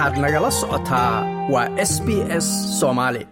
waxaad nagala socotaa waa s b s soomaali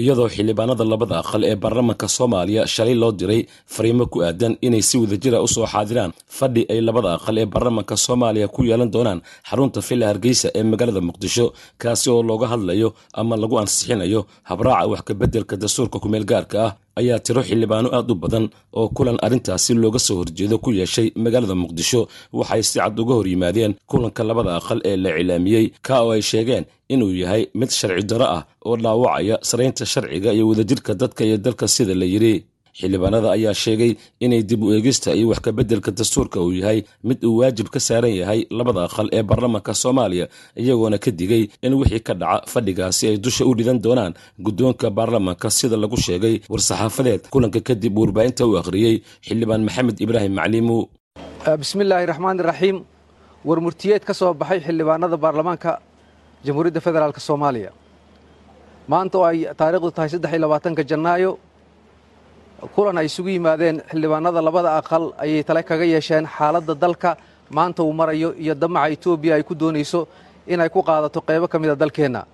iyadoo xildhibaanada labada aqal ee baarlamaanka soomaaliya shalay loo diray fariimo ku aadan inay si wadajira u soo xaadiraan fadhi ay labada aqal ee baarlamaanka soomaaliya ku yeelan doonaan xarunta villa hargeysa ee magaalada muqdisho kaasi oo looga hadlayo ama lagu ansixinayo habraaca wax kabeddelka dastuurka kumeel gaarka ah ayaa tiro xildhibaano aad u badan oo kulan arrintaasi looga soo horjeedo ku yeeshay magaalada muqdisho. Waxay si cad uga hor yimaadeen kulanka labada aqal ee la cilaamiyey. Ka oo ay sheegeen inuu yahay mid sharci darro ah oo dhaawacaya saraynta sharciga iyo wadajirka dadka iyo dalka sida la yidhi xildhibaanada ayaa sheegay inay dib u eegista iyo wax kabeddelka dastuurka uu yahay mid uu waajib ka saaran yahay labada aqal ee baarlamaanka soomaaliya iyagoona ka digay in wixii ka dhaca fadhigaasi ay dusha u dhidan doonaan guddoonka baarlamaanka. Sida lagu sheegay war-saxaafadeed kulanka kadib warbaahinta u akhriyey xildhibaan maxamed ibraahim maclimu. Bismillaahi raxmaani raxiim war ka soo baxay xildhibaanada baarlamaanka jamhuuriyadda federaalk soomaaliya. Maanta oo ay taariikhdu tahay saddex iyo labaatanka janaayo kulan ay isugu yimaadeen xildhibaanada labada aqal ayay tale kaga yeesheen xaaladda dalka maanta uu marayo iyo damaca etoobiya ay ku doonayso inay ku qaadato qaybo ka mida dalkeenna.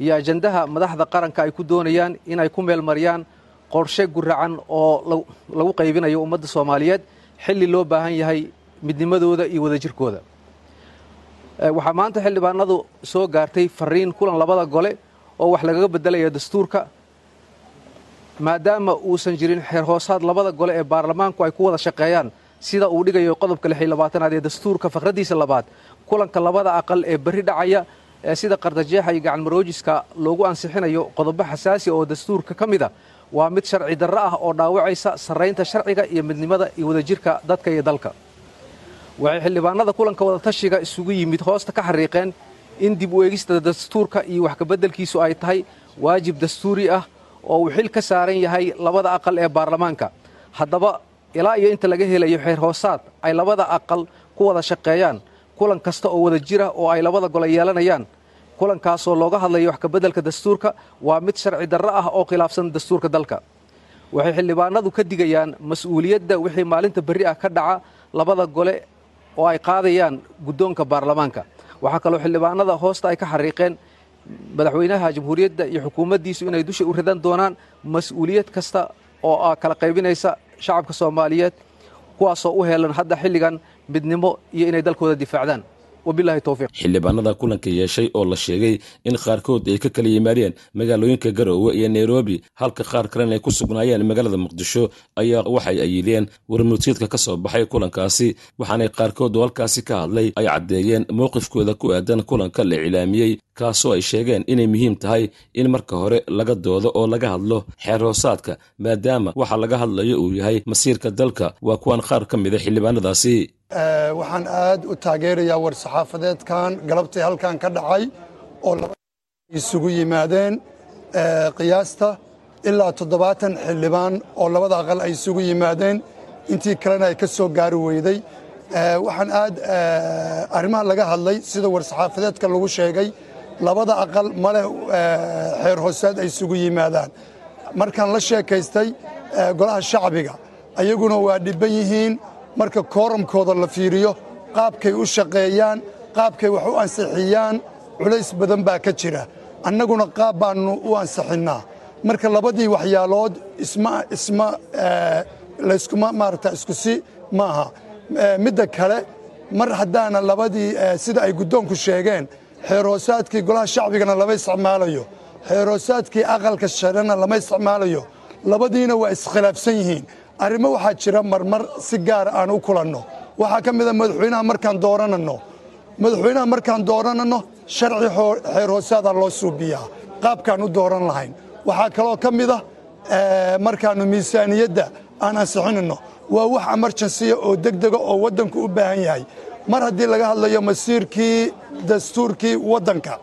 Iyo ajandaha madaxda qaranka ay ku doonayaan inay ku meelmariyaan qorshe guracan oo lagu qaybinayo ummadda soomaaliyeed xilli loo baahan yahay midnimadooda iyo wadajirkooda. Waxaa maanta xildhibaanadu soo gaartay fariin kulan labada gole oo wax lagaga beddelayo dastuurka maadaama uusan jirin xeer hoosaad labada gole ee baarlamaanku ay ku wada shaqeeyaan sida uu dhigayo qodobka labaatanaad ee dastuurka fakraddiisa labaad. Kulanka labada aqal ee berri dhacaya ee sida qardajeexa iyo gacanmaroojiska loogu ansixinayo qodobo xasaasi oo dastuurka ka mid a waa mid sharci darro ah oo dhaawacaysa sarraynta sharciga iyo midnimada iyo wadajirka dadka iyo dalka. Waxay xildhibaanada kulanka wadatashiga isugu yimid hoosta ka xariiqeen in dib u eegista dastuurka iyo wax kabeddelkiisu ay tahay waajib dastuuri ah oo uu xil ka saaran yahay labada aqal ee baarlamaanka. Haddaba ilaa iyo inta laga helayo xeer hoosaad ay labada aqal ku wada shaqeeyaan. Kulan kasta oo wada jira oo ay labada gole yeelanayaan. Kulankaasoo looga hadlayo wax kabeddelka dastuurka waa mid sharci darro ah oo khilaafsan dastuurka dalka. Waxay xildhibaanadu ka digayaan mas'uuliyadda wixii maalinta berri ah ka dhaca labada gole oo ay qaadayaan guddoonka baarlamaanka. Waxaa kaloo xildhibaanada hoosta ay ka xariiqeen madaxweynaha jamhuuriyadda iyo xukuumaddiisu inay dusha u ridan doonaan mas'uuliyad kasta oo kala qaybinaysa shacabka soomaaliyeed kuwaasoo u heelan hadda xilligan midnimo iyo inay dalkooda difaacdaan. Xildhibaanada kulanka yeeshay oo la sheegay in qaarkood ay ka kala yimaadeen magaalooyinka garoowe iyo nairobi halka qaar kalena ay ku sugnaayeen magaalada muqdisho ayaa waxay ayideen warmurtiidka ka soo baxay kulankaasi waxaanay qaarkood oo halkaasi ka hadlay ay caddeeyeen mowqifkooda ku aadan kulanka la cilaamiyey kaasoo ay sheegeen inay muhiim tahay in marka hore laga doodo oo laga hadlo xeer hoosaadka maadaama waxa laga hadlayo uu yahay masiirka dalka. Waa kuwan qaar ka mida xildhibaanadaasi. Waxaan aad u taageerayaa war-saxaafadeedkan galabtii halkan ka dhacay oo isugu yimaadeen qiyaasta ilaa toddobaatan xildhibaan oo labada aqal ay isugu yimaadeen. Intii kalena ay ka soo gaari weyday. Waxaan aad arrimaha laga hadlay sida war-saxaafadeedka lagu sheegay labada aqal ma leh xeer hoosaad ay isugu yimaadaan. Markaan la sheekaystay golaha shacbiga ayaguna waa dhibban yihiin. Marka kooramkooda la fiiriyo qaabkay u shaqeeyaan qaabkay wax u ansixiyaan culays badan baa ka jira. Annaguna qaab baannu u ansixinnaa. Marka labadii waxyaalood isma layskuma maarata isku si maaha. Midda kale mar haddaana labadii sida ay guddoonku sheegeen xeerhoosaadkii golaha shacbigana lama isticmaalayo. Xeerhoosaadkii aqalka sharena lama isticmaalayo. Labadiina waa iskhilaafsan yihiin. Arrimo waxaa jira marmar si gaara aan u kulanno. Waxaa ka mida madaxweynaha markaan doorananno. Madaxweynaha markaan doorananno sharci xeer hoosaadaa loo suubiyaa qaabkaan u dooran lahayn. Waxaa kaloo ka mida markaannu miisaaniyadda aan ansixinanno. Waa wax emerjansiya oo degdega oo waddanku u baahan yahay mar haddii laga hadlayo masiirkii dastuurkii waddanka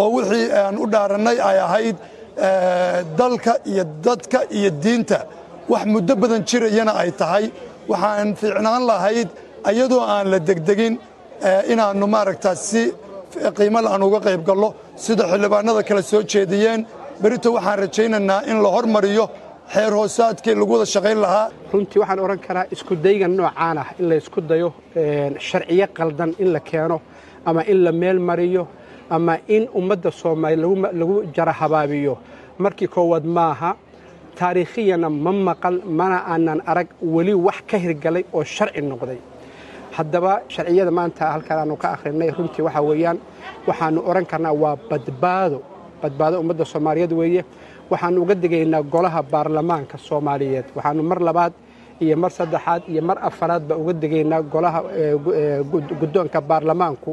oo wixii aan u dhaarannay ay ahayd dalka iyo dadka iyo diinta wax muddo badan jirayana ay tahay. Waxaan fiicnaan lahayd ayadoo aan la degdegin inaannu maaragtaa si qiimale aan uga qayb gallo sida xildhibaanada kale soo jeediyeen. Berito waxaan rajaynaynaa in la hormariyo xeer hoosaadkii lagu wada shaqayn lahaa? Runtii waxaan odhan karaa iskudaygan noocaan ah in la ysku dayo sharciyo qaldan in la keeno ama in la meel mariyo ama in ummadda soomaaliya lagu jara habaabiyo. Markii koowaad maaha taariikhiyana ma maqal mana aanan arag weli wax ka hirgalay oo sharci noqday. Haddaba sharciyada maanta halkaan aanu ka akhrinay runtii waxaa weeyaan waxaannu odhan karnaa waa badbaado badbaado ummadda soomaaliyeed weeye waxaannu uga digaynaa golaha baarlamaanka soomaaliyeed. Waxaannu mar labaad iyo mar saddexaad iyo mar afaraadba uga digaynaa golaha guddoonka baarlamaanku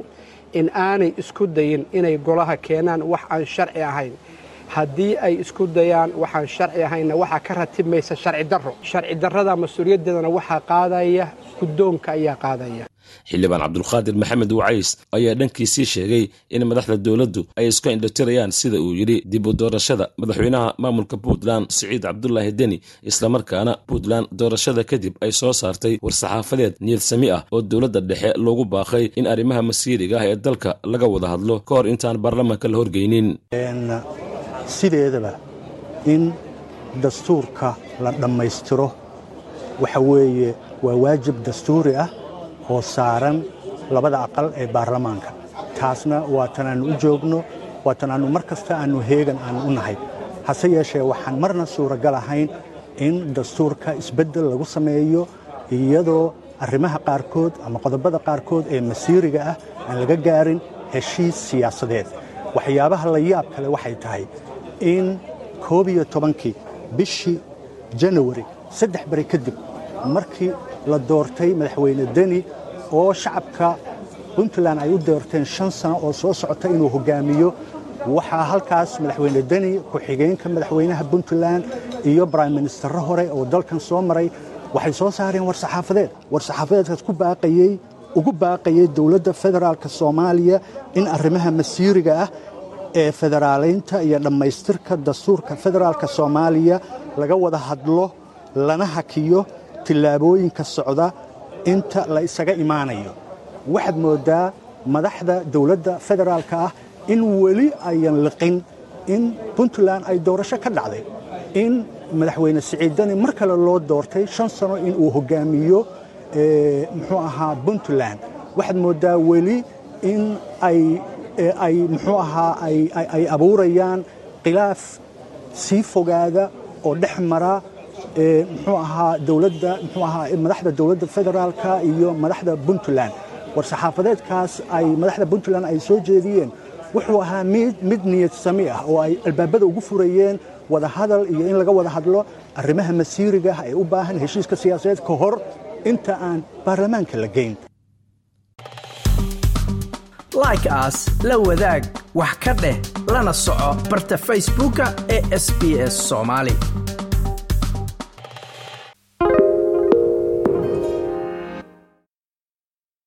in aanay isku dayin inay golaha keenaan wax aan sharci ahayn. Haddii ay isku dayaan waxaan sharci ahaynna waxaa ka ratibmaysa sharci darro. Sharci darrada mas'uuliyaddeedana waxaa qaadaya guddoonka ayaa qaadaya xildhibaan cabdulqaadir maxamed wacays ayaa dhankiisii sheegay in madaxda dowladdu ay isku indhatirayaan sida uu yidhi dib u doorashada madaxweynaha maamulka puntland siciid cabdulaahi deni islamarkaana puntland doorashada kadib ay soo saartay war-saxaafadeed niyad sami ah oo dowladda dhexe loogu baaqay in arrimaha masiiriga ah ee dalka laga wada hadlo ka hor intaan baarlamaanka la horgeynin. Sideedaba in dastuurka la dhammaystiro. Waxa weeye waa waajib dastuuri ah oo saaran labada aqal ee baarlamaanka. Taasna waa tan aannu u joogno waa tan aannu mar kasta aannu heegan aannu u nahay. Hase yeeshee waxaan marna suuragal ahayn in dastuurka isbeddel lagu sameeyo iyadoo arrimaha qaarkood ama qodobada qaarkood ee masiiriga ah aan laga gaarin heshiis siyaasadeed. Waxyaabaha la yaab kale waxay tahay in koob iyo tobankii bishii janawari saddex bari kadib markii la doortay madaxweyne deni oo shacabka puntland ay u doorteen shan sano oo soo socota inuu hogaamiyo. Waxaa halkaas madaxweyne deni ku-xigeenka madaxweynaha puntland iyo brime ministerro hore oo dalkan soo maray. Waxay soo saareen war-saxaafadeed war-saxaafadeedkaas ku baaqayey ugu baaqayay dowladda federaalka soomaaliya in arrimaha masiiriga ah ee federaalaynta iyo dhammaystirka dastuurka federaalka soomaaliya laga wada hadlo lana hakiyo tillaabooyinka socda inta la isaga imaanayo. Waxaad mooddaa madaxda dowladda federaalka ah in weli ayan liqin in puntland ay doorasho ka dhacday in madaxweyne siciidani mar kale loo doortay shan sano in uu hogaamiyo muxuu ahaa puntland. Waxaad mooddaa weli in ay ay muxuu ahaa ay abuurayaan khilaaf sii fogaada oo dhex mara muxuu ahaa dowladda muxuu ahaa madaxda dowladda federaalka iyo madaxda puntland. War-saxaafadeedkaas ay madaxda puntland ay soo jeediyeen. Wuxuu ahaa mid mid niyad ah oo ay albaabada ugu furayeen wada hadal iyo in laga wada hadlo arrimaha masiiriga ah u baahan heshiiska siyaasadeed ka hor inta aan baarlamaanka la geyn. Like aas la wadaag wax ka dheh lana soco barta facebooka ee sb s